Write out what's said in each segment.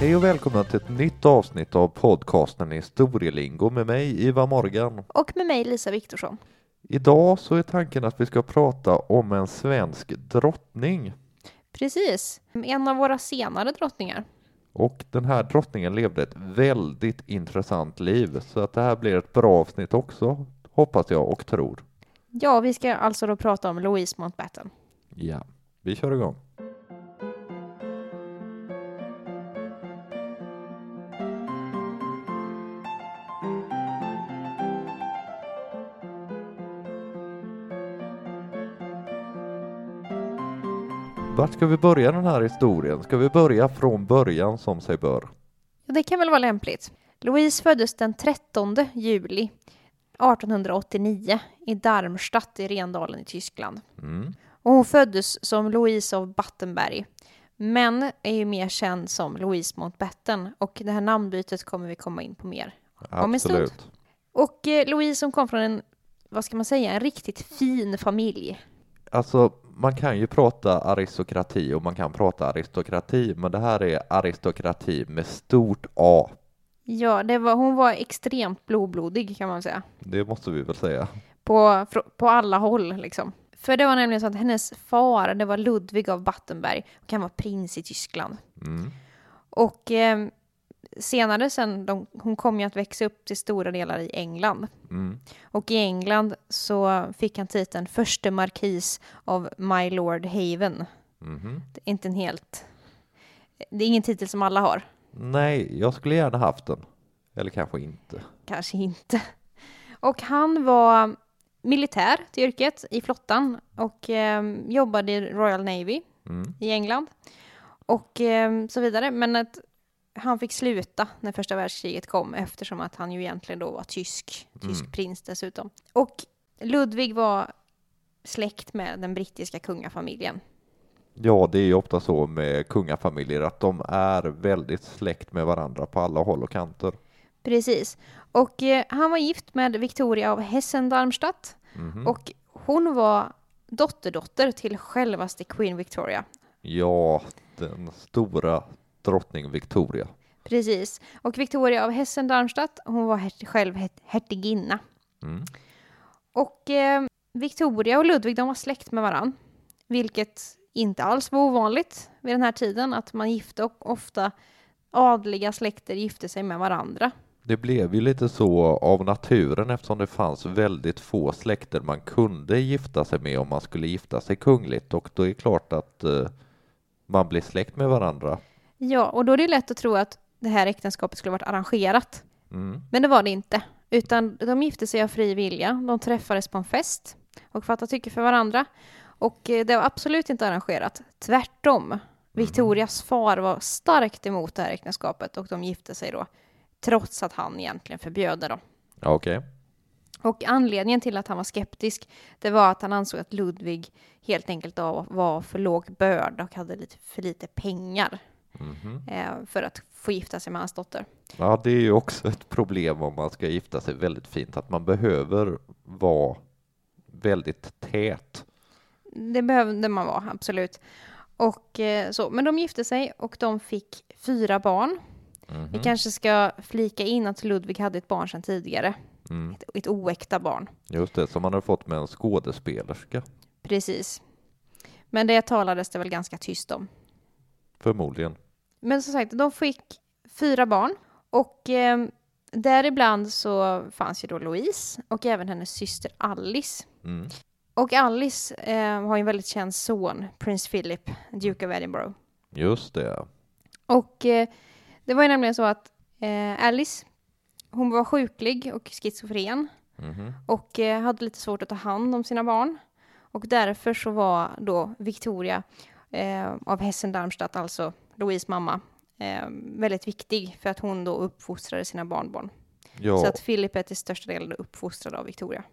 Hej och välkomna till ett nytt avsnitt av podcasten Historielingo med mig Ivar Morgan. Och med mig Lisa Viktorsson. Idag så är tanken att vi ska prata om en svensk drottning. Precis, en av våra senare drottningar. Och den här drottningen levde ett väldigt intressant liv så att det här blir ett bra avsnitt också hoppas jag och tror. Ja, vi ska alltså då prata om Louise Mountbatten. Ja, vi kör igång. Vart ska vi börja den här historien? Ska vi börja från början som sig bör? Ja, det kan väl vara lämpligt. Louise föddes den 13 juli 1889 i Darmstadt i Rendalen i Tyskland. Mm. Och hon föddes som Louise av Battenberg, men är ju mer känd som Louise Mountbatten och det här namnbytet kommer vi komma in på mer om en stund. Och eh, Louise som kom från en, vad ska man säga, en riktigt fin familj. Alltså, man kan ju prata aristokrati och man kan prata aristokrati, men det här är aristokrati med stort A. Ja, det var, hon var extremt blodblodig kan man säga. Det måste vi väl säga. På, på alla håll liksom. För det var nämligen så att hennes far, det var Ludvig av Battenberg, och han var prins i Tyskland. Mm. Och eh, senare sen, de, hon kom ju att växa upp till stora delar i England. Mm. Och i England så fick han titeln förste markis av My Lord Haven. Mhm. Det är inte en helt... Det är ingen titel som alla har. Nej, jag skulle gärna haft den. Eller kanske inte. Kanske inte. Och han var militär till yrket i flottan och eh, jobbade i Royal Navy Mm. i England och eh, så vidare. Men att han fick sluta när första världskriget kom eftersom att han ju egentligen då var tysk, tysk Mm. prins dessutom. Och Ludvig var släkt med den brittiska kungafamiljen. Ja, det är ju ofta så med kungafamiljer att de är väldigt släkt med varandra på alla håll och kanter. Precis. Och eh, han var gift med Victoria av Hessen-Darmstadt Mhm. och hon var dotterdotter till självaste Queen Victoria. Ja, den stora drottning Victoria. Precis. Och Victoria av Hessen-Darmstadt, hon var her- själv hertiginna. Mm. Och eh, Victoria och Ludvig, de var släkt med varann. Vilket inte alls var ovanligt vid den här tiden, att man gifte och ofta adliga släkter gifte sig med varandra. Det blev ju lite så av naturen eftersom det fanns väldigt få släkter man kunde gifta sig med om man skulle gifta sig kungligt och då är det klart att eh, man blir släkt med varandra. Ja, och då är det lätt att tro att det här äktenskapet skulle varit arrangerat. Mm. Men det var det inte. Utan de gifte sig av fri vilja. De träffades på en fest och fattade tycke för varandra. Och eh, det var absolut inte arrangerat. Tvärtom. Victorias far var starkt emot det här äktenskapet och de gifte sig då. Trots att han egentligen förbjöd det då. Okej. Och anledningen till att han var skeptisk, det var att han ansåg att Ludvig helt enkelt var för låg börd och hade lite för lite pengar Mhm. eh, för att få gifta sig med hans dotter. Ja, det är ju också ett problem om man ska gifta sig väldigt fint att man behöver vara väldigt tät. Det behövde man vara, absolut. Och, eh, så. Men de gifte sig och de fick fyra barn. Mhm. Vi kanske ska flika in att Ludvig hade ett barn sedan tidigare. Mm. Ett, ett oäkta barn. Just det, som man har fått med en skådespelerska, Precis. Men det talades det väl ganska tyst om. Förmodligen. Men som sagt, de fick fyra barn. Och eh, däribland så fanns ju då Louise och även hennes syster Alice. Mm. Och Alice eh, har ju en väldigt känd son, prins Philip, Duke of Edinburgh. Just det. Och eh, det var ju nämligen så att eh, Alice, hon var sjuklig och schizofren Mhm. och eh, hade lite svårt att ta hand om sina barn. Och därför så var då Victoria eh, av Hessen-Darmstadt, alltså Louise mamma, eh, väldigt viktig för att hon då uppfostrade sina barnbarn. Ja. Så att Philip är till största delen uppfostrad av Victoria.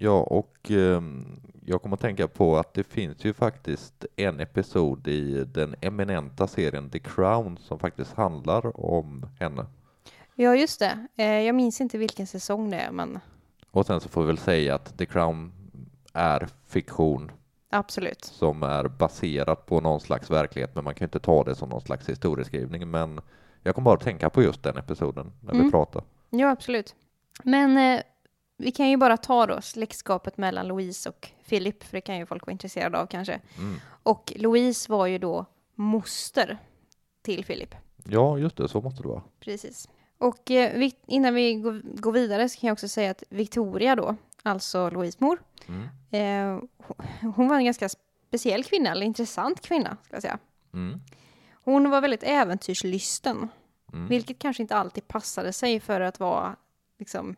Ja, och ehm, jag kommer att tänka på att det finns ju faktiskt en episod i den eminenta serien The Crown som faktiskt handlar om henne. Ja, just det. Eh, jag minns inte vilken säsong det är, men Och sen så får vi väl säga att The Crown är fiktion absolut. som är baserat på någon slags verklighet, men man kan ju inte ta det som någon slags historieskrivning. Men Jag kommer bara att tänka på just den episoden när vi Mm. pratar. Ja, absolut. Men eh, vi kan ju bara ta då släktskapet mellan Louise och Philip, för det kan ju folk vara intresserade av kanske. Mm. Och Louise var ju då moster till Philip. Ja, just det, så måste det vara. Precis. Och eh, vi, innan vi går vidare så kan jag också säga att Victoria då, alltså Louise mor, Mm. eh, hon- var en ganska speciell kvinna, eller intressant kvinna, ska jag säga. Mm. Hon var väldigt äventyrslysten, Mm. vilket kanske inte alltid passade sig för att vara liksom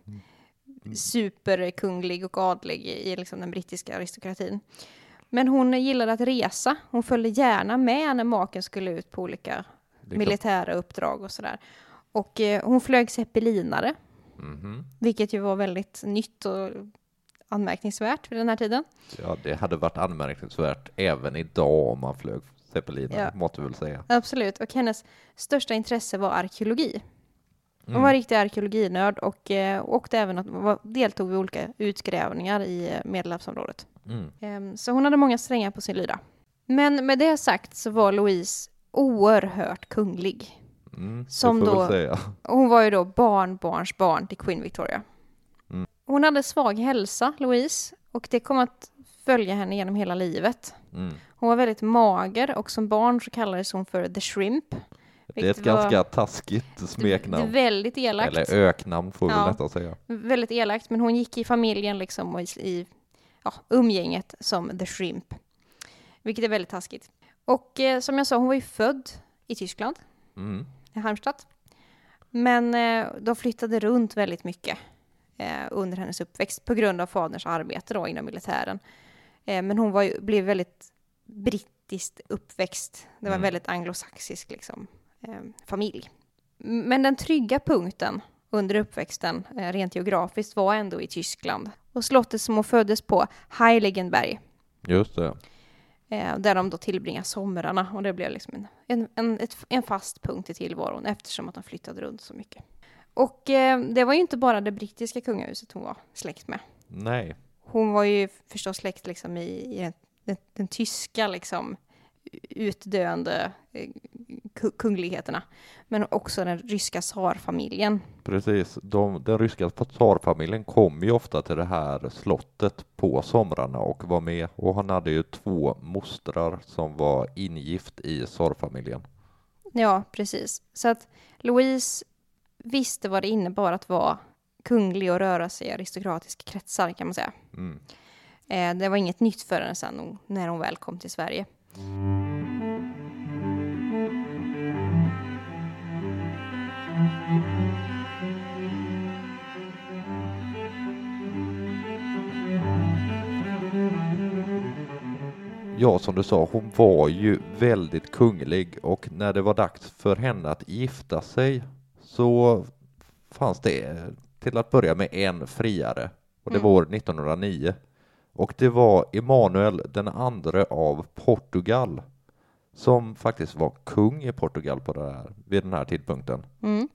superkunglig och adlig i liksom den brittiska aristokratin. Men hon gillade att resa. Hon följde gärna med när maken skulle ut på olika militära uppdrag och sådär. Och eh, hon flög zeppelinare, Mhm. vilket ju var väldigt nytt och anmärkningsvärt vid den här tiden. Ja, det hade varit anmärkningsvärt även idag om man flög zeppelinare, Ja. måste vi väl säga. Absolut. Och hennes största intresse var arkeologi. Hon Mm. var riktig arkeologinörd och eh, åkte även att, deltog vid olika utgrävningar i eh, Medelhavsområdet. Mm. Ehm, Så hon hade många strängar på sin lyra. Men med det sagt så var Louise oerhört kunglig. Mm. Som då- Hon var ju då barnbarns barn till Queen Victoria. Hon hade svag hälsa, Louise, och det kom att följa henne genom hela livet. Mm. Hon var väldigt mager och som barn så kallades hon för The Shrimp. Det är ett var- ganska taskigt smeknamn. väldigt elakt. Eller öknamn får vi Ja. nästan säga. Väldigt elakt, men hon gick i familjen liksom och i, ja, umgänget som The Shrimp. Vilket är väldigt taskigt. Och eh, som jag sa, hon var ju född i Tyskland, Mm. i Halmstad. Men eh, de flyttade runt väldigt mycket under hennes uppväxt på grund av faderns arbete då inom militären. Eh, men hon var ju, blev väldigt brittiskt uppväxt. Det var en Mm. väldigt anglosaxisk liksom, eh, familj. Men den trygga punkten under uppväxten, eh, rent geografiskt, var ändå i Tyskland. Och slottet som hon föddes på, Heiligenberg, Just det. eh, där de då tillbringar somrarna. Och det blev liksom en, en, en, ett, en fast punkt i tillvaron eftersom att de flyttade runt så mycket. Och eh, det var ju inte bara det brittiska kungahuset hon var släkt med. Nej. Hon var ju förstås släkt liksom i, i den, den, tyska liksom utdöende eh, ku- kungligheterna. Men också den ryska tsarfamiljen. Precis. De, den ryska tsarfamiljen kom ju ofta till det här slottet på somrarna och var med. Och han hade ju två mostrar som var ingift i tsarfamiljen. Ja, precis. Så att Louise visste vad det innebar att vara kunglig och röra sig i aristokratiska kretsar kan man säga. Mm. Eh, det var inget nytt för henne sen hon- när hon väl kom till Sverige. Ja, som du sa, hon var ju väldigt kunglig och när det var dags för henne att gifta sig så fanns det till att börja med en friare och det Mm. var år 1909. Och det var Emanuel den andre av Portugal som faktiskt var kung i Portugal på det här, vid den här tidpunkten. Mm.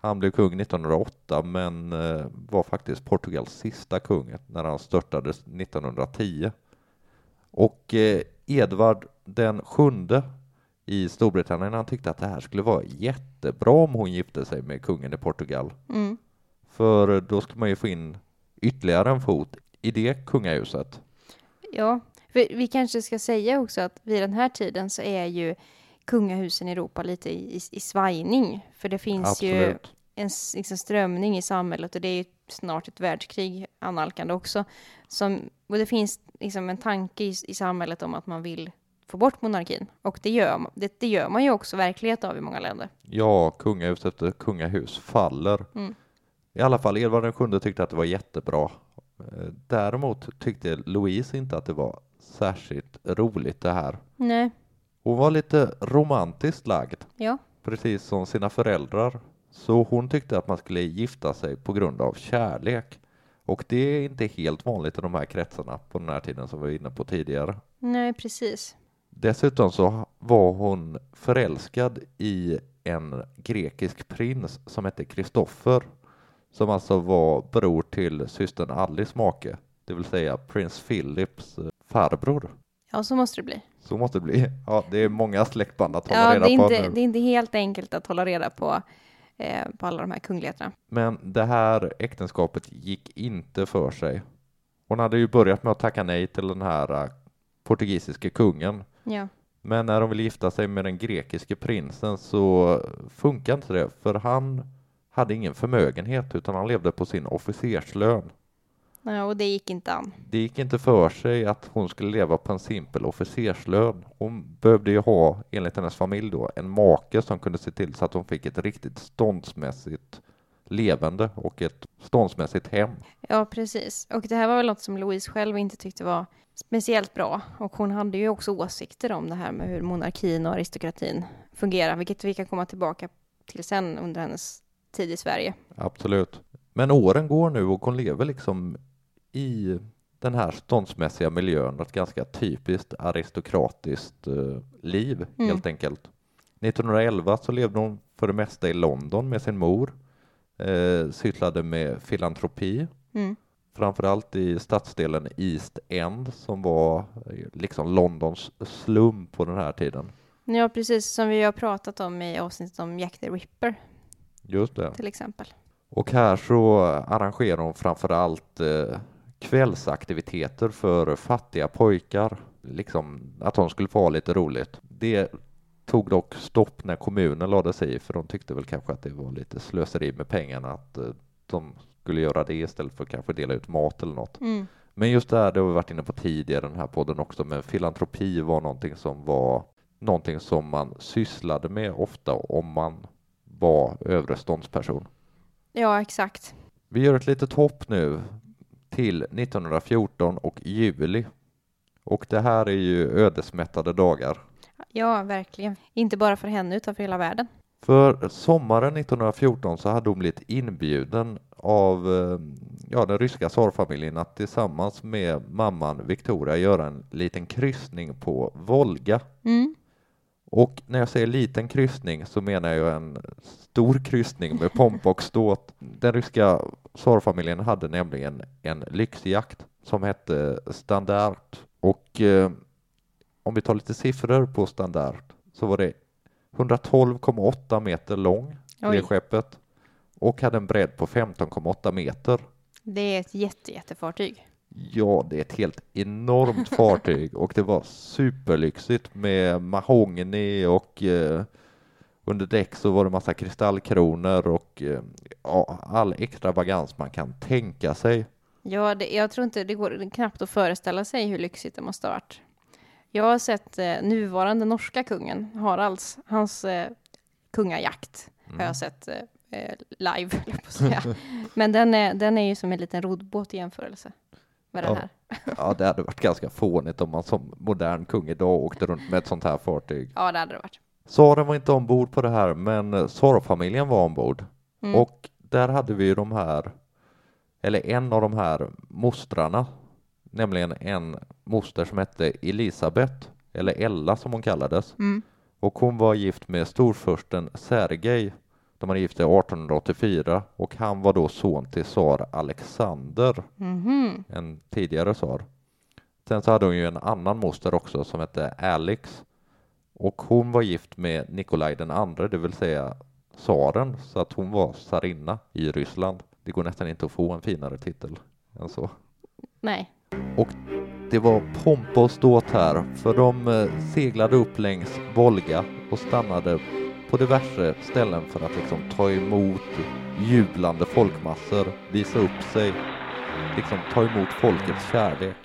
Han blev kung 1908 men eh, var faktiskt Portugals sista kung när han störtades 1910. Och eh, Edvard den sjunde i Storbritannien han tyckte att det här skulle vara jättebra om hon gifte sig med kungen i Portugal. Mm. För då skulle man ju få in ytterligare en fot i det kungahuset. Ja, vi kanske ska säga också att vid den här tiden så är ju kungahusen i Europa lite i, i, i svajning. För det finns ju Absolut. en s- liksom, strömning i samhället och det är ju snart ett världskrig analkande också. Som, och det finns liksom en tanke i, i samhället om att man vill få bort monarkin. Och det gör, man- det, det gör man ju också verklighet av i många länder. Ja, kungahus efter kungahus faller. Mm. I alla fall Edvard den sjunde tyckte att det var jättebra. Eh, Däremot tyckte Louise inte att det var särskilt roligt det här. Nej, Hon var lite romantiskt lagd, ja. precis som sina föräldrar. Så hon tyckte att man skulle gifta sig på grund av kärlek. Och det är inte helt vanligt i de här kretsarna på den här tiden som vi var inne på tidigare. Nej, precis. Dessutom så var hon förälskad i en grekisk prins som hette Kristoffer. Som alltså var bror till systern Alice make, det vill säga prins Philips eh, farbror. Ja, så måste det bli. Så måste det bli. Ja, det är många släktband att hålla Ja, reda det är, på inte, nu. det är inte helt enkelt att hålla reda på, eh, på alla de här kungligheterna. Men det här äktenskapet gick inte för sig. Hon hade ju börjat med att tacka nej till den här eh, portugisiske kungen. Ja. Men när hon ville gifta sig med den grekiske prinsen så funkar inte det, för han hade ingen förmögenhet utan han levde på sin officerslön. ja, och det gick inte an. Det gick inte för sig att hon skulle leva på en simpel officerslön. Hon behövde ju ha, enligt hennes familj då, en make som kunde se till så att hon fick ett riktigt ståndsmässigt levande och ett ståndsmässigt hem. Ja, precis. Och det här var väl något som Louise själv inte tyckte var speciellt bra. Och hon hade ju också åsikter om det här med hur monarkin och aristokratin fungerar, vilket vi kan komma tillbaka till sen under hennes tid i Sverige. Absolut. Men åren går nu och hon lever liksom i den här ståndsmässiga miljön, ett ganska typiskt aristokratiskt eh, liv Mm. helt enkelt. 1911 så levde hon för det mesta i London med sin mor, eh, sysslade med filantropi, Mm. Framförallt i stadsdelen East End som var eh, liksom Londons slum på den här tiden. Ja, precis som vi har pratat om i avsnittet om Jack the Ripper Just det. till exempel. Och här så arrangerar hon framförallt eh, kvällsaktiviteter för fattiga pojkar, liksom att de skulle få ha lite roligt. Det tog dock stopp när kommunen lade sig i, för de tyckte väl kanske att det var lite slöseri med pengarna, att eh, de skulle göra det istället för att kanske dela ut mat eller något. Mm. Men just det här, det har vi varit inne på tidigare i den här podden också, men filantropi var någonting som var någonting som man sysslade med ofta om man var övre ståndsperson. Ja, exakt. Vi gör ett litet hopp nu till 1914 och juli. Och det här är ju ödesmättade dagar. Ja, verkligen. Inte bara för henne utan för hela världen. För sommaren 1914 så hade hon blivit inbjuden av eh, ja, den ryska tsarfamiljen att tillsammans med mamman Victoria göra en liten kryssning på Volga. Mm. Och när jag säger liten kryssning så menar jag en stor kryssning med pompa och ståt. Den ryska tsarfamiljen hade nämligen en lyxjakt som hette Standard och eh, om vi tar lite siffror på Standard så var det 112,8 meter lång, det skeppet, och hade en bredd på 15,8 meter. det är ett jätte, jättefartyg. Ja, det är ett helt enormt fartyg och det var superlyxigt med mahogny och eh, under däck så var det massa kristallkronor och eh, ja, all extravagans man kan tänka sig. Ja, det, jag tror inte det går knappt att föreställa sig hur lyxigt det måste ha varit. Jag har sett eh, nuvarande norska kungen, Haralds, hans eh, kungajakt har Mm. jag sett eh, eh, live, jag på säga. Men den är, den är ju som en liten roddbåt i jämförelse med den Ja. här. Ja, det hade varit ganska fånigt om man som modern kung idag åkte runt med ett sånt här fartyg. Ja, det hade det varit. Tsaren var inte ombord på det här, men eh, tsarfamiljen var ombord. Mm. Och där hade vi ju de här, eller en av de här mostrarna, nämligen en moster som hette Elisabet, eller Ella som hon kallades. Mm. Och hon var gift med storfursten Sergej. De hade gift sig 1884 och han var då son till tsar Alexander, Mhm. en tidigare tsar. Sen så hade hon ju en annan moster också som hette Alex och hon var gift med Nikolaj den andre, det vill säga tsaren, så att hon var tsarinna i Ryssland. Det går nästan inte att få en finare titel än så. Nej. Och Det var pompa och ståt här, för de eh, seglade upp längs Volga och stannade på diverse ställen för att liksom ta emot jublande folkmassor, visa upp sig, liksom ta emot folkets kärlek.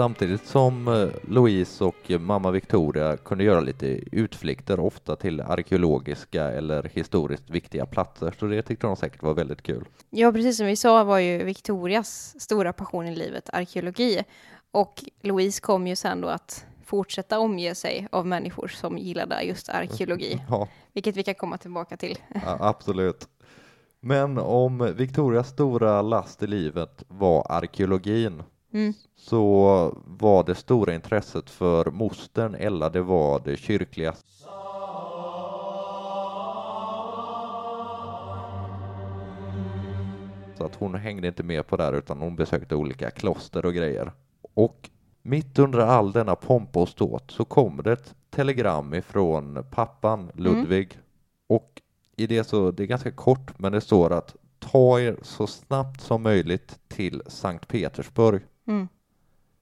Samtidigt som eh, Louise och eh, mamma Victoria kunde göra lite utflykter, ofta till arkeologiska eller historiskt viktiga platser, så det tyckte de säkert var väldigt kul. Ja, precis som vi sa var ju Victorias stora passion i livet arkeologi. Och Louise kom ju sen då att fortsätta omge sig av människor som gillade just arkeologi, Ja, vilket vi kan komma tillbaka till. Ja, absolut. Men om Victorias stora last i livet var arkeologin Mm. så var det stora intresset för mostern Ella, det var det kyrkliga. Så att hon hängde inte med på det här utan hon besökte olika kloster och grejer. Och Mitt under all denna pompa och ståt så kommer det ett telegram ifrån pappan Ludvig och i det så, det är ganska kort, men det står att ta er så snabbt som möjligt till Sankt Petersburg. Mm.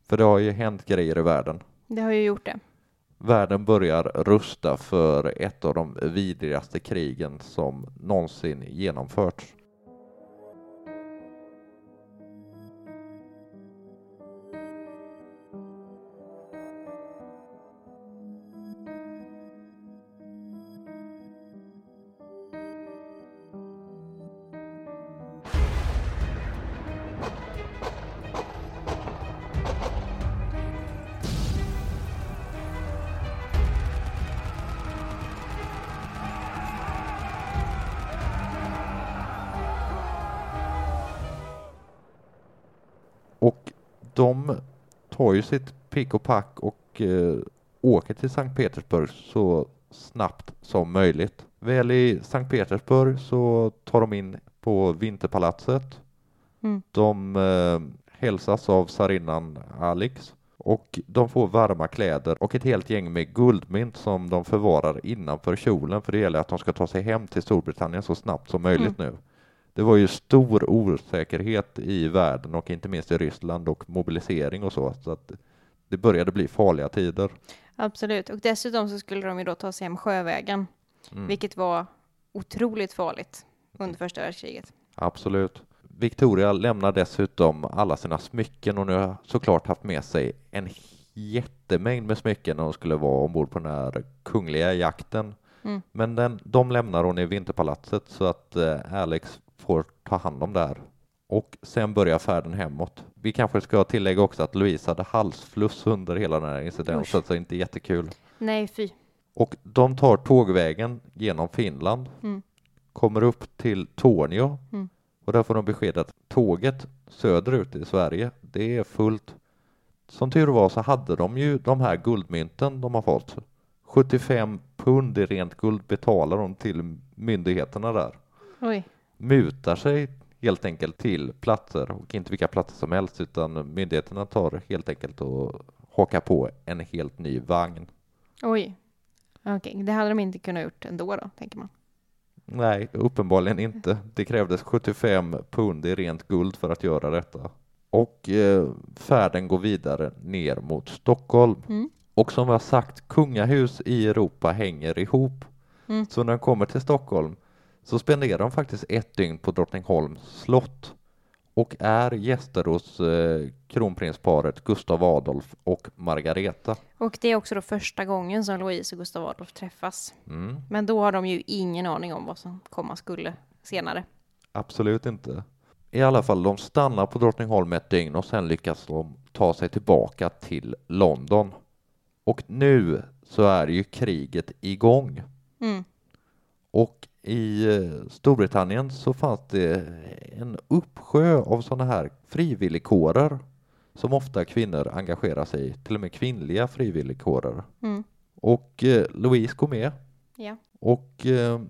För det har ju hänt grejer i världen. Det har ju gjort det. Världen börjar rusta för ett av de vidrigaste krigen som någonsin genomförts. De tar ju sitt pick och pack och eh, åker till Sankt Petersburg så snabbt som möjligt. Väl i Sankt Petersburg så tar de in på Vinterpalatset. Mm. De eh, hälsas av tsarinnan Alex och de får varma kläder och ett helt gäng med guldmynt som de förvarar innanför kjolen för det gäller att de ska ta sig hem till Storbritannien så snabbt som möjligt nu. Det var ju stor osäkerhet i världen och inte minst i Ryssland och mobilisering och så, så att det började bli farliga tider. Absolut. Och dessutom så skulle de ju då ta sig hem sjövägen, Mm. vilket var otroligt farligt under första världskriget. Absolut. Victoria lämnar dessutom alla sina smycken och nu har såklart haft med sig en jättemängd med smycken när hon skulle vara ombord på den här kungliga jakten. Mm. Men den, de lämnar hon i Vinterpalatset så att eh, Alex får ta hand om det här. Och sen börjar färden hemåt. Vi kanske ska tillägga också att Louise hade halsfluss under hela den här incidenten, Usch. så inte jättekul. Nej, fy. Och de tar tågvägen genom Finland, Mm. kommer upp till Tornio Mm. och där får de besked att tåget söderut i Sverige, det är fullt. Som tur var så hade de ju de här guldmynten de har fått. 75 pund i rent guld betalar de till myndigheterna där. Oj. Mutar sig helt enkelt till platser och inte vilka platser som helst utan myndigheterna tar helt enkelt och hakar på en helt ny vagn. Oj. Okej, det hade de inte kunnat gjort ändå då, tänker man. Nej, uppenbarligen inte. Det krävdes 75 pund i rent guld för att göra detta. Och eh, färden går vidare ner mot Stockholm. Mm. Och som vi har sagt, kungahus i Europa hänger ihop. Mm. Så när de kommer till Stockholm så spenderar de faktiskt ett dygn på Drottningholms slott och är gäster hos eh, kronprinsparet Gustav Adolf och Margareta. Och det är också då första gången som Louise och Gustav Adolf träffas. Mm, Men då har de ju ingen aning om vad som komma skulle senare. absolut inte. I alla fall, de stannar på Drottningholm ett dygn och sen lyckas de ta sig tillbaka till London. Och nu så är ju kriget igång. Mm. Och i eh, Storbritannien så fanns det en uppsjö av sådana här frivilligkårer som ofta kvinnor engagerar sig i, till och med kvinnliga frivilligkårer. Mm. Och eh, Louise går med Ja. och eh,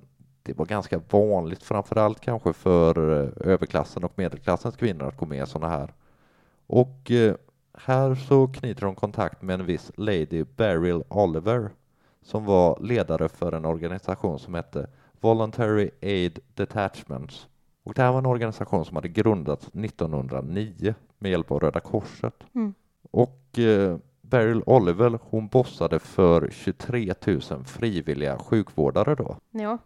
det var ganska vanligt, framförallt kanske för eh, överklassen och medelklassens kvinnor att gå med i sådana här. Och eh, här så knyter de kontakt med en viss Lady Beryl Oliver som var ledare för en organisation som hette Voluntary Aid Detachments. Och det här var en organisation som hade grundats 1909 med hjälp av Röda Korset. Mm. Och eh, Beryl Oliver hon bossade för 23 000 frivilliga sjukvårdare då. Ja,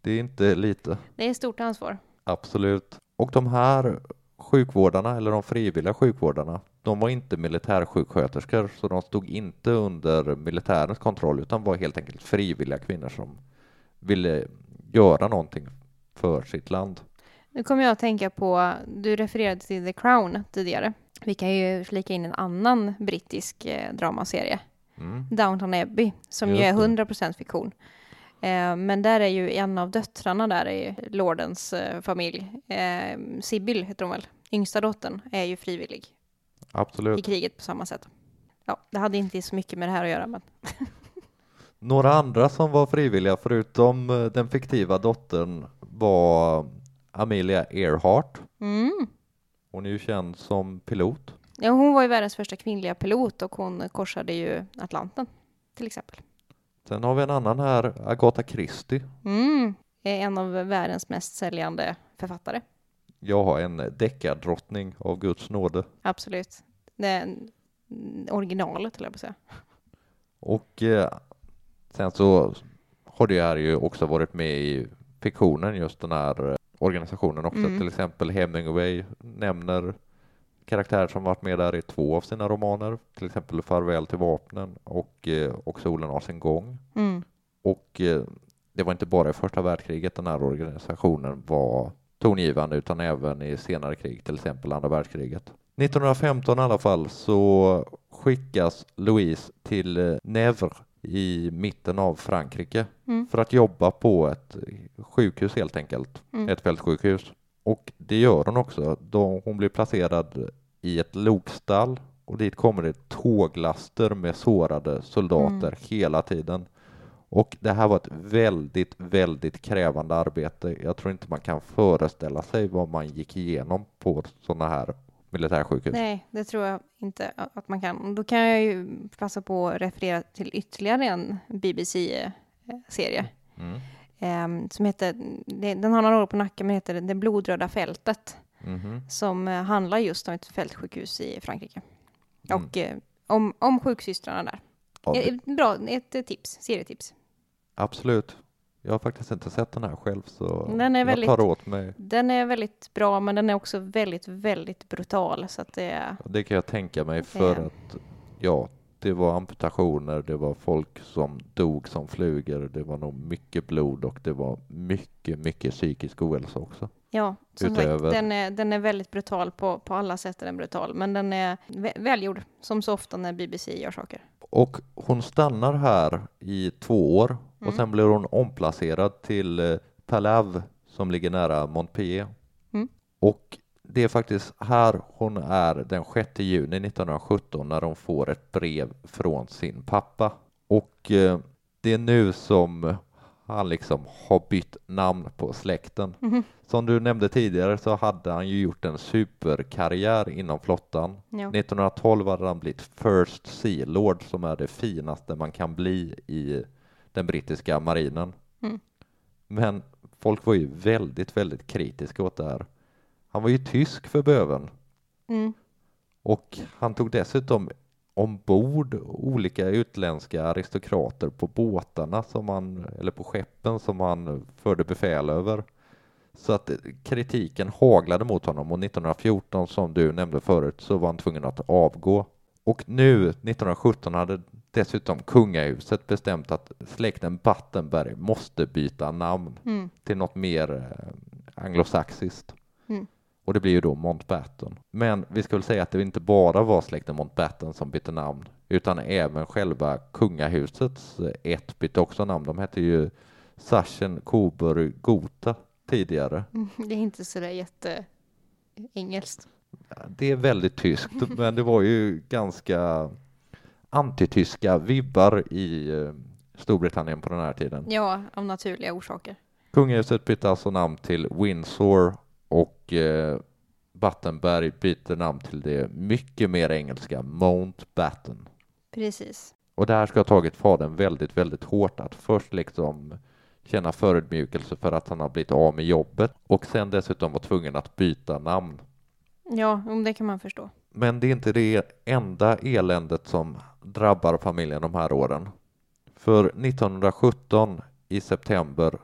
Det är inte lite. det är stort ansvar. Absolut. Och de här sjukvårdarna, eller de frivilliga sjukvårdarna, de var inte militärsjuksköterskor, så de stod inte under militärens kontroll, utan var helt enkelt frivilliga kvinnor som ville göra någonting för sitt land. Nu kommer jag att tänka på, du refererade till The Crown tidigare. Vi kan ju flika in en annan brittisk eh, dramaserie, Mm. Downton Abbey, som ju Just är det. 100% fiktion. Eh, men där är ju en av döttrarna där i lordens eh, familj, eh, Sibyl heter hon väl, yngsta dottern, är ju frivillig i Absolut. kriget på samma sätt. Ja, det hade inte så mycket med det här att göra, men Några andra som var frivilliga, förutom eh, den fiktiva dottern, var Amelia Earhart. mm, Hon är ju känd som pilot. Ja, hon var ju världens första kvinnliga pilot och hon korsade ju Atlanten till exempel. Sen har vi en annan här, Agatha Christie. Mm, är en av världens mest säljande författare. Jag har en deckardrottning av Guds nåde. Absolut. Det en- originalet, höll jag på att säga. Och eh, sen så har det här ju också varit med i fiktionen, just den här eh, organisationen också. Mm. Till exempel Hemingway nämner karaktärer som varit med där i två av sina romaner, till exempel Farväl till vapnen och eh, Och solen har sin gång. Mm. Och eh, det var inte bara i första världskriget den här organisationen var tongivande utan även i senare krig, till exempel andra världskriget. 1915 i alla fall så skickas Louise till Nevers i mitten av Frankrike Mm. för att jobba på ett sjukhus helt enkelt, Mm. ett fältsjukhus. Och det gör hon också. Då hon blir placerad i ett lokstall och dit kommer det tåglaster med sårade soldater Mm. hela tiden. Och det här var ett väldigt, väldigt krävande arbete. Jag tror inte man kan föreställa sig vad man gick igenom på sådana här militärsjukhus. Nej, det tror jag inte att man kan. Då kan jag ju passa på att referera till ytterligare en BBC-serie. Mm. Eh, som heter, den har några år på nacken, men heter Det blodröda fältet. Mhm. Som eh, handlar just om ett fältsjukhus i Frankrike. Mm. Och eh, om, om sjuksystrarna där. Ett, bra, ett eh, tips, serietips. Absolut. Jag har faktiskt inte sett den här själv så Den är jag väldigt- tar åt mig. Den är väldigt bra, men den är också väldigt, väldigt brutal. Så att det är... Det kan jag tänka mig för Eh. att ja, det var amputationer, det var folk som dog som flugor, det var nog mycket blod och det var mycket, mycket psykisk ohälsa också. Ja, som Utöver- sagt, den är, den är väldigt brutal på, på alla sätt är den brutal, men den är vä- välgjord, som så ofta när BBC gör saker. Och hon stannar här i två år och Mm. sen blir hon omplacerad till eh, Palave som ligger nära Montpellier. Mm. Och det är faktiskt här hon är den 6 juni 1917 när hon får ett brev från sin pappa. Och eh, det är nu som han liksom har bytt namn på släkten. Mhm. Som du nämnde tidigare så hade han ju gjort en superkarriär inom flottan. Ja. 1912 hade han blivit First Sea Lord som är det finaste man kan bli i den brittiska marinen. Mm. Men folk var ju väldigt, väldigt kritiska åt det här. Han var ju tysk för böven Mm. och han tog dessutom ombord olika utländska aristokrater på båtarna som han, eller på skeppen som han förde befäl över. Så att kritiken haglade mot honom och 1914 som du nämnde förut så var han tvungen att avgå. Och nu 1917 hade dessutom kungahuset bestämt att släkten Battenberg måste byta namn Mm. till något mer eh, anglosaxiskt. Mm. Och det blir ju då Mountbatten. Men vi väl säga att det inte bara var släkten Mountbatten som bytte namn, utan även själva kungahusets eh, ett bytte också namn. De hette ju Sachsen Coburg Gotha tidigare. Mm. Det är inte sådär jätte engelskt. Det är väldigt tyskt, men det var ju ganska antityska vibbar i eh, Storbritannien på den här tiden. Ja, av naturliga orsaker. Kungahuset bytte alltså namn till Windsor och eh, Battenberg byter namn till det mycket mer engelska Mountbatten. Precis. Och det här ska ha tagit fadern väldigt, väldigt hårt att först liksom känna förödmjukelse för att han har blivit av med jobbet och sen dessutom var tvungen att byta namn. Ja, om det kan man förstå. Men det är inte det enda eländet som drabbar familjen de här åren. För 1917 i september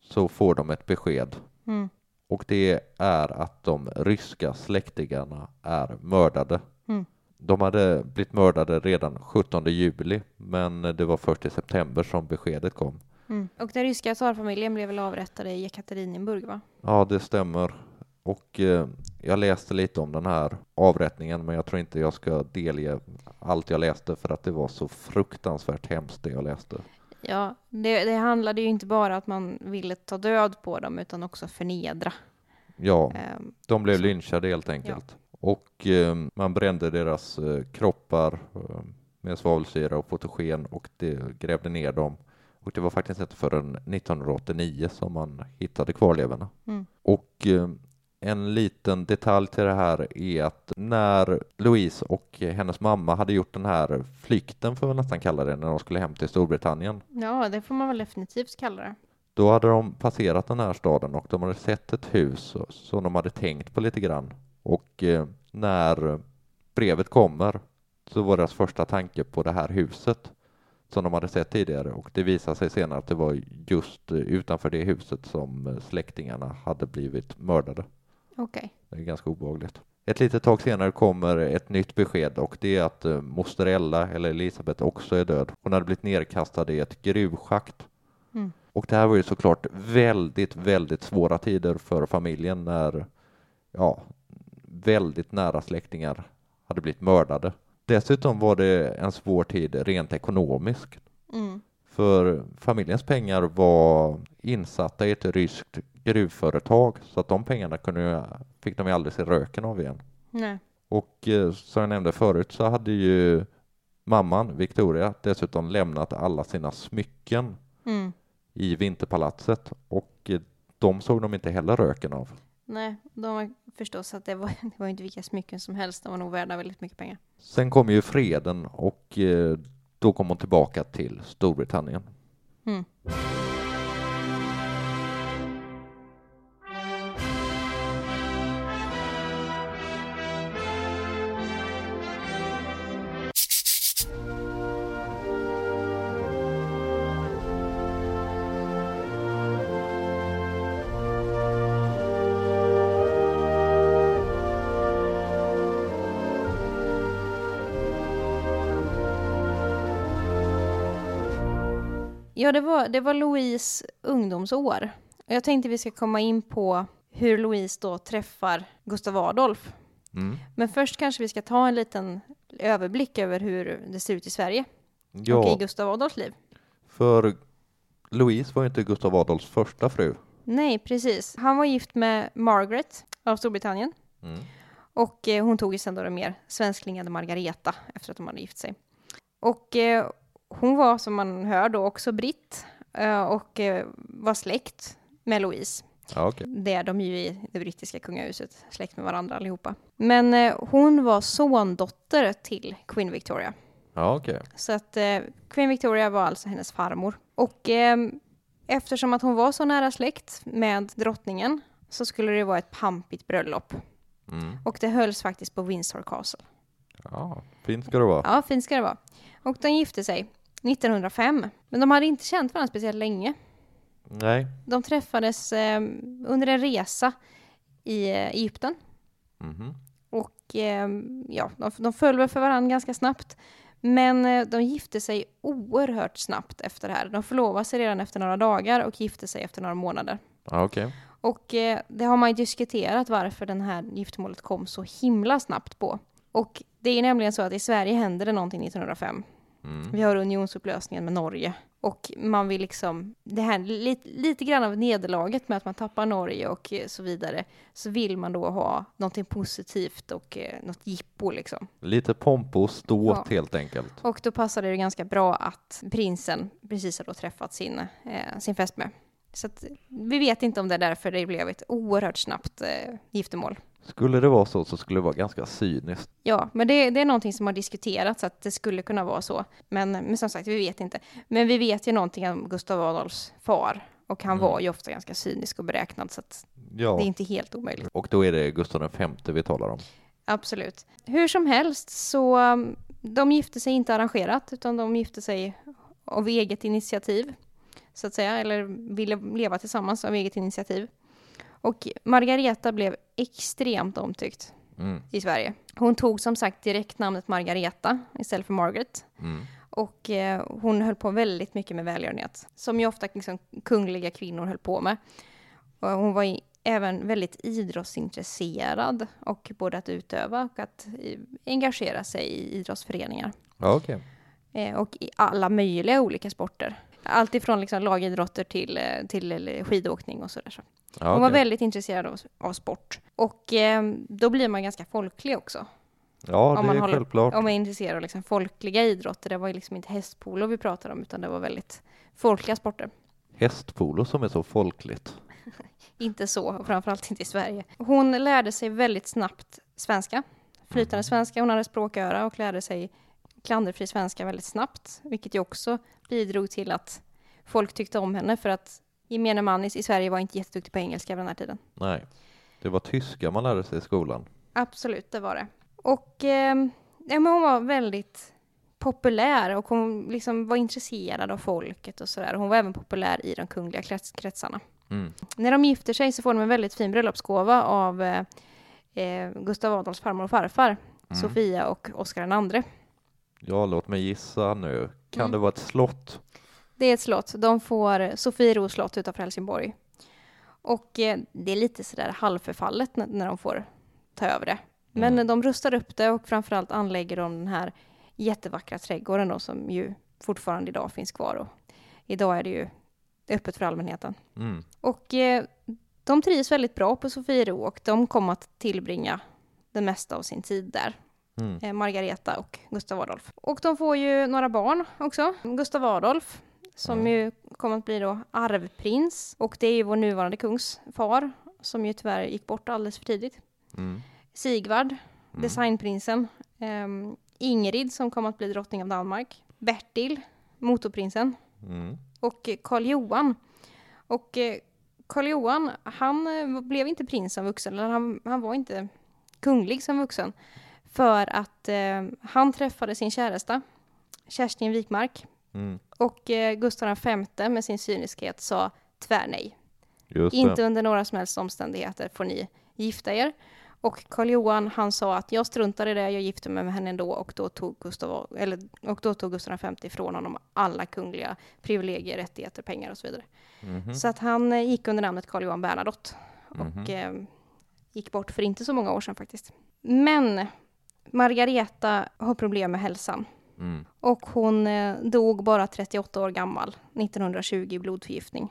så får de ett besked Mm. och det är att de ryska släktingarna är mördade. Mm. De hade blivit mördade redan 17 juli, men det var först i september som beskedet kom. Mm. Och den ryska tsarfamiljen blev väl avrättade i Ekaterinburg, va? Ja, det stämmer. Och eh, jag läste lite om den här avrättningen, men jag tror inte jag ska delge allt jag läste för att det var så fruktansvärt hemskt det jag läste. Ja, det, det handlade ju inte bara att man ville ta död på dem, utan också förnedra. Ja, Ehm, de blev Så. lynchade helt enkelt. Och eh, man brände deras eh, kroppar eh, med svavelsyra och fotogen och det grävde ner dem. Och det var faktiskt inte förrän 1989 som man hittade kvarlevorna. Mm. Och En liten detalj till det här är att när Louise och hennes mamma hade gjort den här flykten, får vi nästan kalla det, när de skulle hem till Storbritannien, Ja, det får man väl definitivt kalla det. då hade de passerat den här staden och de hade sett ett hus som de hade tänkt på lite grann. Och eh, när brevet kommer så var deras första tanke på det här huset som de hade sett tidigare och det visade sig senare att det var just utanför det huset som eh, släktingarna hade blivit mördade. Okej. Det är ganska obehagligt. Ett litet tag senare kommer ett nytt besked och det är att eh, moster Ella, eller Elisabeth, också är död. Hon hade blivit nedkastad i ett gruvschakt. Mm. Och det här var ju såklart väldigt, väldigt svåra tider för familjen när, ja, väldigt nära släktingar hade blivit mördade. Dessutom var det en svår tid rent ekonomiskt. Mm. För familjens pengar var insatta i ett ryskt gruvföretag så att de pengarna kunde, ju- fick de ju aldrig se röken av igen. Nej. Och eh, som jag nämnde förut så hade ju mamman, Victoria, dessutom lämnat alla sina smycken Mm. i Vinterpalatset och eh, de såg de inte heller röken av. Nej, de var förstås att det var, det var inte vilka smycken som helst. De var nog värda väldigt mycket pengar. Sen kom ju freden och eh, då kom hon tillbaka till Storbritannien. Mm. Ja, det var, det var Louise ungdomsår. Jag tänkte vi ska komma in på hur Louise då träffar Gustav Adolf. Mm. Men först kanske vi ska ta en liten överblick över hur det ser ut i Sverige och i Ja, Gustav Adolfs liv. för Louise var inte Gustav Adolfs första fru. Nej, precis. Han var gift med Margaret av Storbritannien Mm. och eh, hon tog ju sen då den mer svensklingade Margareta efter att de hade gift sig. Och eh, hon var som man hör då också britt eh, och eh, var släkt med Louise. Ja, okej. Det är de ju i det brittiska kungahuset, släkt med varandra allihopa. Men eh, hon var sondotter till Queen Victoria. Ja, okej. Så att Queen Victoria var alltså hennes farmor. Och eh, eftersom att hon var så nära släkt med drottningen så skulle det vara ett pampigt bröllop. Mm. Och det hölls faktiskt på Windsor Castle. Ja, fint ska det vara. Ja, fint ska det vara. Och de gifte sig 1905. Men de hade inte känt varandra speciellt länge. Nej. De träffades eh, under en resa i eh, Egypten. Mhm. Och eh, ja, de, de föll väl för varandra ganska snabbt. Men eh, de gifte sig oerhört snabbt efter det här. De förlovade sig redan efter några dagar och gifte sig efter några månader. Ja, okej. Och eh, det har man ju diskuterat varför den här giftermålet kom så himla snabbt på. Och det är nämligen så att i Sverige händer det någonting 1905. Mm. Vi har unionsupplösningen med Norge. Och man vill liksom, det här lite, lite grann av nederlaget med att man tappar Norge och eh, så vidare, så vill man då ha någonting positivt och eh, något jippo liksom. Lite pomp och ståt Ja. helt enkelt. Och då passade det ganska bra att prinsen precis har då träffat sin, eh, sin fästmö. Så att vi vet inte om det är därför det blev ett oerhört snabbt eh, giftermål. Skulle det vara så så skulle det vara ganska cyniskt. Ja, men det, det är någonting som har diskuterats att det skulle kunna vara så. Men, men som sagt, vi vet inte. Men vi vet ju någonting om Gustav Adolfs far. Och han Mm. var ju ofta ganska cynisk och beräknad, så att Ja, det är inte helt omöjligt. och då är det Gustav V vi talar om. Absolut. Hur som helst så um, de gifte sig inte arrangerat, utan de gifte sig av eget initiativ, så att säga, eller ville leva tillsammans av eget initiativ. Och Margareta blev extremt omtyckt Mm. i Sverige. Hon tog som sagt direkt namnet Margareta istället för Margaret. Mm. Och eh, hon höll på väldigt mycket med välgörenhet, som ju ofta liksom, kungliga kvinnor höll på med. Och hon var i, även väldigt idrottsintresserad, och både att utöva och att eh, engagera sig i idrottsföreningar. Ja, okej. Eh, och i alla möjliga olika sporter. Allt ifrån liksom, lagidrotter till, eh, till eh, skidåkning och sådär. Så. Ja, Hon var väldigt intresserad av, av sport. Och eh, då blir man ganska folklig också. ja om det man är håller- självklart. Om man är intresserad av liksom folkliga idrotter. Det var ju liksom inte hästpolo vi pratade om, utan det var väldigt folkliga sporter. Hästpolo som är så folkligt. inte så, och framförallt inte i Sverige. Hon lärde sig väldigt snabbt svenska, flytande svenska. Hon hade språköra och lärde sig klanderfri svenska väldigt snabbt, vilket ju också bidrog till att folk tyckte om henne för att gemene man i Sverige var inte jätteduktig på engelska vid den här tiden. Nej, det var tyska man lärde sig i skolan. Absolut, det var det. Och eh, ja, men hon var väldigt populär och hon liksom var intresserad av folket och sådär. Hon var även populär i de kungliga krets kretsarna. Mm. När de gifter sig så får de en väldigt fin bröllopsgåva av eh, eh Gustav Adolfs farmor och farfar, Mm. Sofia och Oscar II. Ja, låt mig gissa nu. Kan Mm. det vara ett slott? Det är ett slott. De får Sofiero slott utanför Helsingborg. Och eh, det är lite sådär halvförfallet när, de får ta över det. Men Mm. de rustar upp det och framförallt anlägger de den här jättevackra trädgården då, som ju fortfarande idag finns kvar. Och idag är det ju öppet för allmänheten. Mm. Och eh, de trivs väldigt bra på Sofiero och de kom att tillbringa det mesta av sin tid där. Mm. Eh, Margareta och Gustav Adolf. Och de får ju några barn också. Gustav Adolf, som Mm. ju kommer att bli då arvprins. Och det är ju vår nuvarande kungs far, som ju tyvärr gick bort alldeles för tidigt. Mm. Sigvard, Mm. designprinsen. Ehm, Ingrid, som kommer att bli drottning av Danmark. Bertil, motorprinsen. Mm. Och Karl Johan. Och eh, Karl Johan, han eh, blev inte prins som vuxen, eller han, han var inte kunglig som vuxen. För att eh, han träffade sin käresta, Kerstin Wikmark. Mm. Och eh, Gustav V med sin cyniskhet sa tvärnej. Inte under några som helst omständigheter får ni gifta er. Och Karl Johan han sa att jag struntar i det, jag gifter mig med henne ändå och då tog Gustav, eller, och då tog Gustav V ifrån honom alla kungliga privilegier, rättigheter, pengar och så vidare. Mhm. Så att han eh, gick under namnet Karl Johan Bernadotte och Mhm. eh, gick bort för inte så många år sedan faktiskt. Men Margareta har problem med hälsan Mm. och hon eh, dog bara 38 år gammal 1920 i blodförgiftning.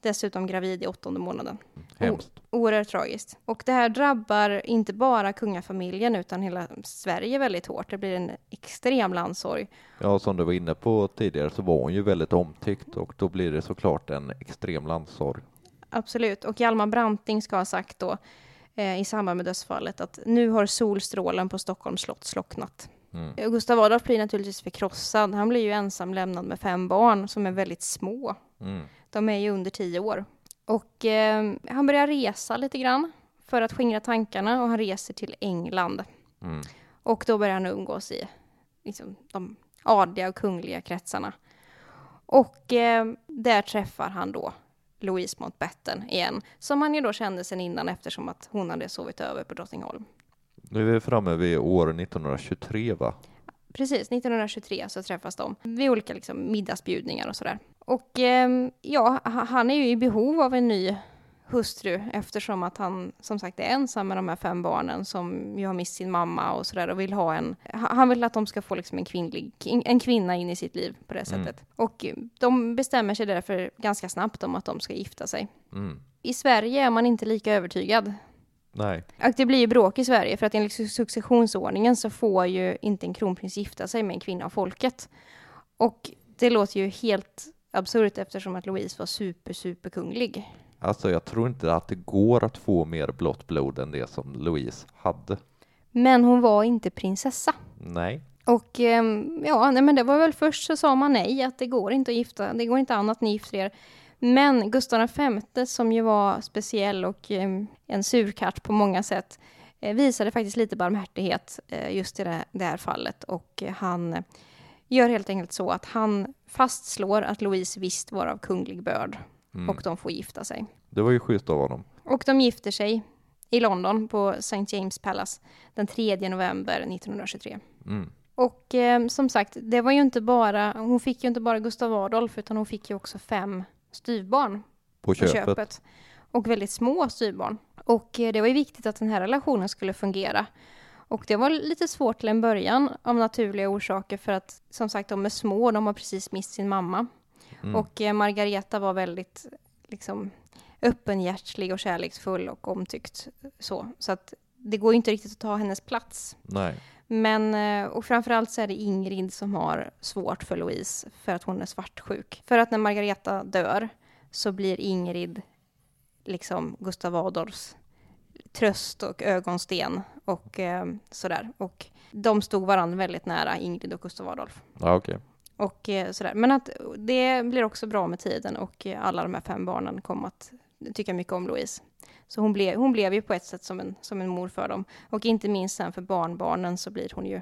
Dessutom gravid i åttonde månaden. Hemskt. Oerhört tragiskt. Och det här drabbar inte bara kungafamiljen utan hela Sverige väldigt hårt. Det blir en extrem landssorg. Ja, som du var inne på tidigare så var hon ju väldigt omtyckt och då blir det såklart en extrem landssorg. Absolut. Och Hjalmar Branting ska ha sagt då eh, i samband med dödsfallet att nu har solstrålen på Stockholms slott slocknat. Mm. Eh, Gustav Adolf blir naturligtvis förkrossad. Han blir ju ensam lämnad med fem barn som är väldigt små. Mm. De är ju under tio år. Och eh, han börjar resa lite grann för att skingra tankarna och han reser till England. Mm. Och då börjar han umgås i liksom, de adliga och kungliga kretsarna. Och eh, där träffar han då Louise Mountbatten igen, som han ju då kände sen innan eftersom att hon hade sovit över på Drottningholm. Nu är vi framme vid år 1923 va? Precis, 1923 så träffas de vid olika liksom, middagsbjudningar och sådär. Och eh, ja, ha- han är ju i behov av en ny hustru eftersom att han som sagt är ensam med de här fem barnen som ju har mist sin mamma och sådär och vill ha en, ha- han vill att de ska få liksom en kvinnlig, en kvinna in i sitt liv på det Mm. sättet. Och eh, de bestämmer sig därför ganska snabbt om att de ska gifta sig. Mm. I Sverige är man inte lika övertygad. Nej. Och det blir ju bråk i Sverige för att enligt su- successionsordningen så får ju inte en kronprins gifta sig med en kvinna av folket. Och det låter ju helt absurt eftersom att Louise var super, super kunglig. Alltså jag tror inte att det går att få mer blått blod än det som Louise hade. Men hon var inte prinsessa. Nej. Och ehm, ja, nej, men det var väl först så sa man nej, att det går inte att gifta, det går inte an att ni gifter er. Men Gustav V, som ju var speciell och ehm, en surkatt på många sätt, eh, visade faktiskt lite barmhärtighet eh, just i det, här fallet. Och eh, han gör helt enkelt så att han fastslår att Louise visst var av kunglig börd Mm. och de får gifta sig. Det var ju schysst av honom. Och de gifter sig i London på St. James Palace den 3 november 1923. Mm. Och eh, som sagt, det var ju inte bara, hon fick ju inte bara Gustav Adolf utan hon fick ju också fem styvbarn På på köpet. köpet. Och väldigt små styvbarn. Och eh, det var ju viktigt att den här relationen skulle fungera. Och det var lite svårt till en början av naturliga orsaker för att som sagt de är små, de har precis mist sin mamma. Mm. Och eh, Margareta var väldigt liksom öppenhjärtlig och kärleksfull och omtyckt så. Så att det går ju inte riktigt att ta hennes plats. Nej. Men, eh, och framförallt så är det Ingrid som har svårt för Louise för att hon är svartsjuk. För att när Margareta dör så blir Ingrid liksom Gustav Adolfs tröst och ögonsten och eh, sådär. Och de stod varandra väldigt nära, Ingrid och Gustav Adolf. Ja, okej. Och eh, sådär. Men att det blir också bra med tiden och eh, alla de här fem barnen kom att tycka mycket om Louise. Så hon blev, hon blev ju på ett sätt som en, som en mor för dem. Och inte minst sen för barnbarnen så blir hon ju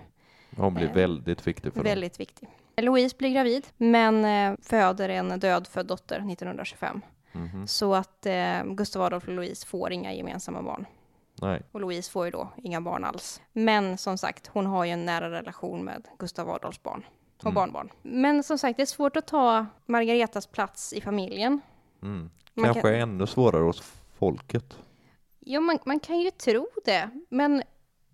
Hon blir Eh, väldigt viktig för dem. väldigt viktig. Louise blir gravid, men eh, föder en dödfödd dotter 1925. Mhm. Så att eh, Gustav Adolf och Louise får inga gemensamma barn. Nej. Och Louise får ju då inga barn alls. Men som sagt, hon har ju en nära relation med Gustav Adolfs barn och Mm. barnbarn. Men som sagt, det är svårt att ta Margaretas plats i familjen. Mm. Kanske kan- ännu svårare hos folket. Ja, man, man kan ju tro det, men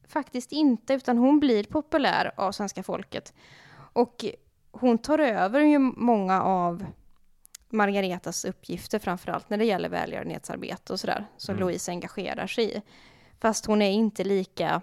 faktiskt inte, utan hon blir populär av svenska folket. Och hon tar över ju många av Margaretas uppgifter, framförallt när det gäller välgörenhetsarbete och sådär, som Mm. Louise engagerar sig i. Fast hon är inte lika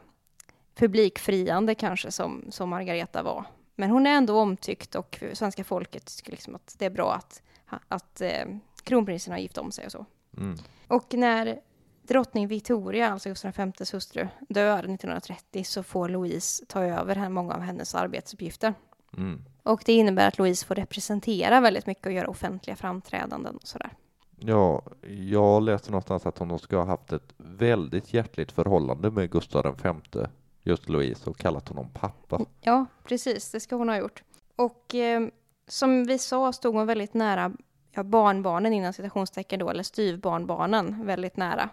publikfriande kanske som, som Margareta var. Men hon är ändå omtyckt och svenska folket tycker liksom att det är bra att, att eh, kronprinsen har gift om sig och så. Mm. Och när drottning Victoria, alltså Gustav Vs hustru, dör 1930 så får Louise ta över många av hennes arbetsuppgifter. Mm. Och det innebär att Louise får representera väldigt mycket och göra offentliga framträdanden och sådär. Ja, jag läste någonstans att hon ska ha haft ett väldigt hjärtligt förhållande med Gustav V, just Louise, och kallat honom pappa. Ja, precis, det ska hon ha gjort. Och eh, som vi sa stod hon väldigt nära ja, barnbarnen innan citationstecken då, eller styvbarnbarnen väldigt nära.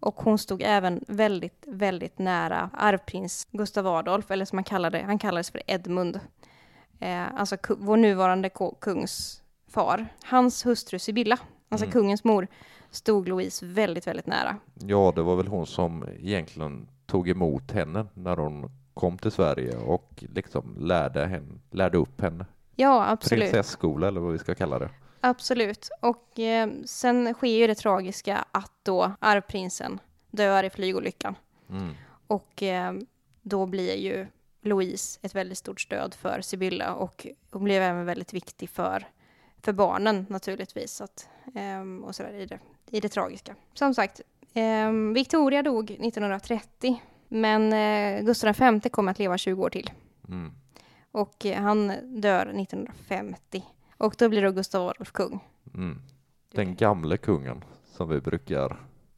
Och hon stod även väldigt, väldigt nära arvprins Gustav Adolf, eller som han kallade han kallades för Edmund. Eh, alltså vår nuvarande kungs far. Hans hustru Sibylla, alltså Mm. kungens mor, stod Louise väldigt, väldigt nära. Ja, det var väl hon som egentligen tog emot henne när hon kom till Sverige och liksom lärde, henne, lärde upp henne. Ja, absolut. Prinsesskola eller vad vi ska kalla det. Absolut. Och eh, sen sker ju det tragiska att då arvprinsen dör i flygolyckan. Mm. Och eh, då blir ju Louise ett väldigt stort stöd för Sibylla och hon blev även väldigt viktig för, för barnen naturligtvis. Att, ehm, och sådär i det, i det tragiska. Som sagt, Victoria dog 1930 men eh, Gustav V kommer att leva 20 år till. Mm. Och eh, han dör 1950. Och då blir då Gustav Adolf kung. Mm. Den gamle kungen, som vi brukar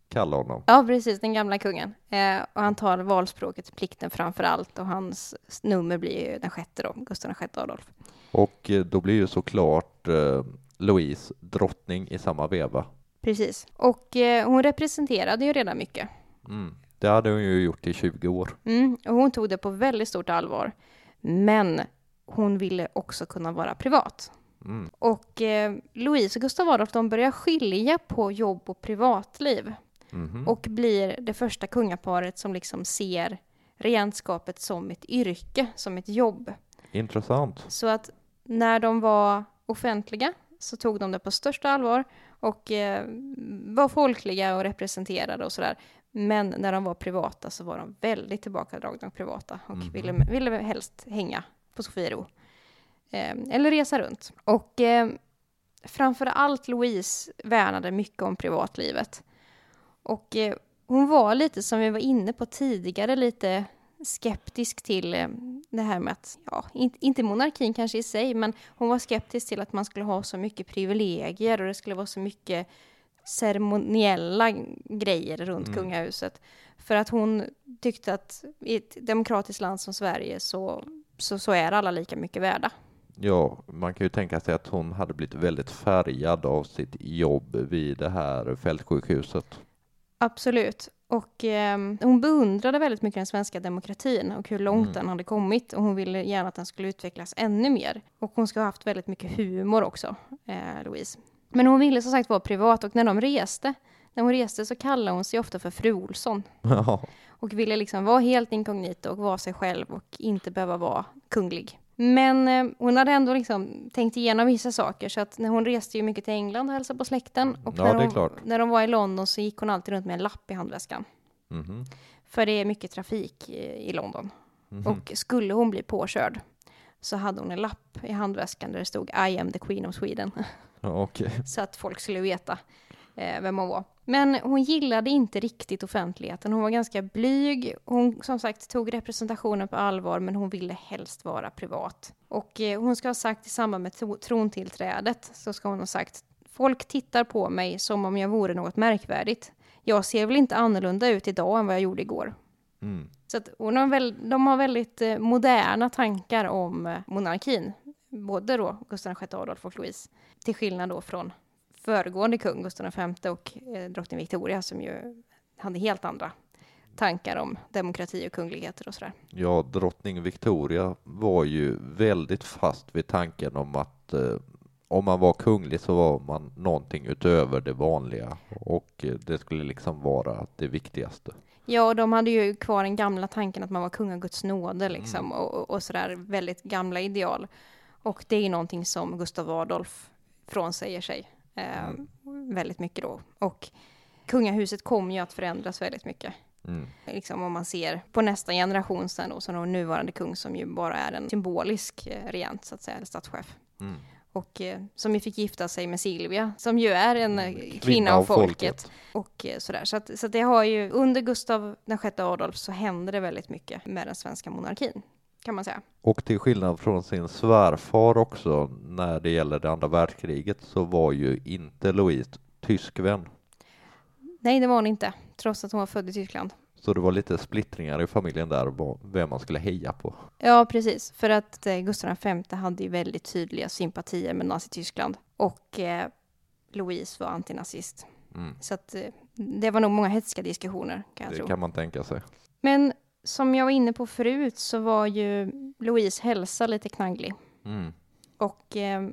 kalla honom. Ja, precis, den gamla kungen. Eh, och han tar valspråket plikten framför allt och hans nummer blir ju den sjätte då, Gustav VI Adolf. Och eh, då blir ju såklart eh, Louise drottning i samma veva. Precis. Och eh, hon representerade ju redan mycket. Mm. Det hade hon ju gjort i 20 år. Mm, och hon tog det på väldigt stort allvar. Men hon ville också kunna vara privat. Mm. Och eh, Louise och Gustav Adolf de börjar skilja på jobb och privatliv. Mhm. Och blir det första kungaparet som liksom ser regentskapet som ett yrke, som ett jobb. Intressant. Så att när de var offentliga så tog de det på största allvar och eh, var folkliga och representerade och sådär. Men när de var privata så var de väldigt tillbakadragna och privata och Mhm. ville, ville helst hänga på Sofiero. Eh, eller resa runt. Och eh, framför allt Louise värnade mycket om privatlivet. Och eh, hon var lite, som vi var inne på tidigare, lite skeptisk till eh, det här med att, ja, inte, inte monarkin kanske i sig, men hon var skeptisk till att man skulle ha så mycket privilegier och det skulle vara så mycket ceremoniella grejer runt Mm. kungahuset. För att hon tyckte att i ett demokratiskt land som Sverige så, så, så är alla lika mycket värda. Ja, man kan ju tänka sig att hon hade blivit väldigt färgad av sitt jobb vid det här fältsjukhuset. Absolut. Och eh, hon beundrade väldigt mycket den svenska demokratin och hur långt Mm. den hade kommit. Och hon ville gärna att den skulle utvecklas ännu mer. Och hon ska ha haft väldigt mycket humor också, eh, Louise. Men hon ville som sagt vara privat och när de reste, när hon reste så kallade hon sig ofta för fru Olsson. Ja, Och ville liksom vara helt inkognito och vara sig själv och inte behöva vara kunglig. Men eh, hon hade ändå liksom tänkt igenom vissa saker så att när hon reste ju mycket till England och hälsade på släkten. Och Ja, när, hon, klart. när de var i London så gick hon alltid runt med en lapp i handväskan. Mhm. För det är mycket trafik i, i London. Mhm. Och skulle hon bli påkörd så hade hon en lapp i handväskan där det stod I am the Queen of Sweden. Ja, okej. så att folk skulle veta. Eh, vem hon var. Men hon gillade inte riktigt offentligheten. Hon var ganska blyg. Hon som sagt tog representationen på allvar, men hon ville helst vara privat. Och eh, hon ska ha sagt i samband med tro- trontillträdet så ska hon ha sagt Folk tittar på mig som om jag vore något märkvärdigt. Jag ser väl inte annorlunda ut idag än vad jag gjorde igår. Mm. Så att hon har väl, de har väldigt eh, moderna tankar om eh, monarkin. Både då Gustav VI Adolf och Louise. Till skillnad då från föregående kung, Gustav V och eh, drottning Victoria som ju hade helt andra tankar om demokrati och kungligheter och sådär. Ja, drottning Victoria var ju väldigt fast vid tanken om att eh, om man var kunglig så var man någonting utöver det vanliga och eh, det skulle liksom vara det viktigaste. Ja, och de hade ju kvar den gamla tanken att man var kungaguds nåde liksom och, och- och sådär väldigt gamla ideal. Och det är ju någonting som Gustav Adolf frånsäger sig eh, väldigt mycket då. Och kungahuset kommer ju att förändras väldigt mycket. Mm. Liksom om man ser på nästa generation sen då, som den nuvarande kung som ju bara är en symbolisk eh, regent så att säga, eller statschef. Mm. Och eh, som ju fick gifta sig med Silvia, som ju är en eh, kvinna, Kvinna av av folket. folket. Och eh, sådär. Så, att, så att det har ju, under Gustav VI Adolf så händer det väldigt mycket med den svenska monarkin, kan man säga. Och till skillnad från sin svärfar också när det gäller det andra världskriget så var ju inte Louise tyskvän. Nej, det var hon inte, trots att hon var född i Tyskland. Så det var lite splittringar i familjen där vem man skulle heja på. Ja, precis. För att eh, Gustav V hade ju väldigt tydliga sympatier med Nazityskland. Och eh, Louise var antinazist. Mm. Så att eh, det var nog många hetska diskussioner, kan jag Det tro. kan man tänka sig. Men som jag var inne på förut så var ju Louise hälsa lite knagglig. Mm. Och eh,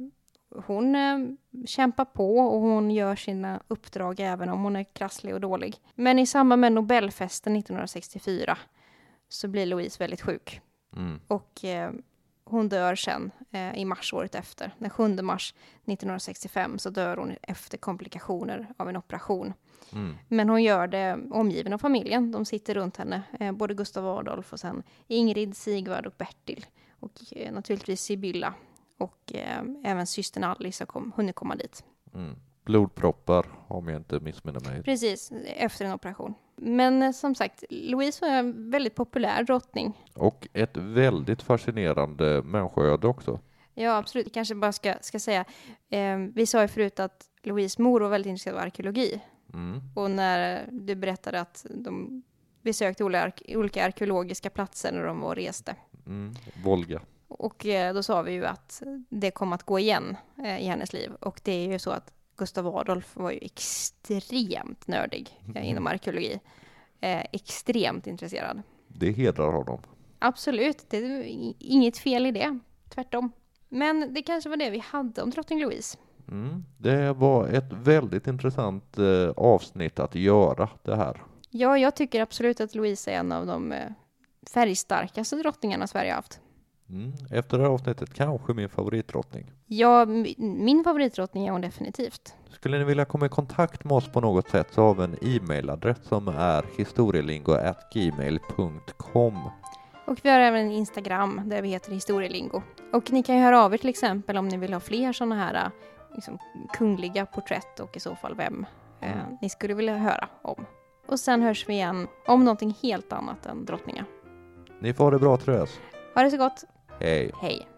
hon eh, kämpar på och hon gör sina uppdrag även om hon är krasslig och dålig. Men i samband med Nobelfesten 1964 så blir Louise väldigt sjuk. Mm. Och eh, hon dör sen eh, i mars året efter. Den 7 mars 1965 så dör hon efter komplikationer av en operation. Mm. Men hon gör det omgiven av familjen. De sitter runt henne, eh, både Gustav Adolf och sen Ingrid, Sigvard och Bertil. Och eh, naturligtvis Sibylla. Och eh, även systern Alice har kom, hunnit komma dit. Mm. Blodproppar om jag inte missminner mig. Precis, efter en operation. Men eh, som sagt, Louise var en väldigt populär drottning. Och ett väldigt fascinerande människoöde också. Ja, absolut. Jag kanske bara ska, ska säga, eh, vi sa ju förut att Louise mor var väldigt intresserad av arkeologi. Mm. Och när du berättade att de besökte olika, ark- olika arkeologiska platser när de var och reste. Mm. Volga. Och eh, då sa vi ju att det kom att gå igen eh, i hennes liv. Och det är ju så att Gustav Adolf var ju extremt nördig eh, inom arkeologi. Eh, extremt intresserad. Det hedrar honom. Absolut, det är inget fel i det. Tvärtom. Men det kanske var det vi hade om drottning Louise. Mm. Det var ett väldigt intressant eh, avsnitt att göra det här. Ja, jag tycker absolut att Louise är en av de eh, färgstarkaste drottningarna Sverige haft. Mm. Efter det här avsnittet kanske min favoritdrottning. Ja, mi- min favoritdrottning är hon definitivt. Skulle ni vilja komma i kontakt med oss på något sätt så har vi en e-mailadress som är historielingo.gmail.com. Och vi har även en Instagram där vi heter historielingo. Och ni kan ju höra av er till exempel om ni vill ha fler sådana här eh, liksom, kungliga porträtt och i så fall vem eh, Mm. ni skulle vilja höra om. Och sen hörs vi igen om någonting helt annat än drottningar. Ni får ha det bra Therese. Ha det så gott. Hej. Hej!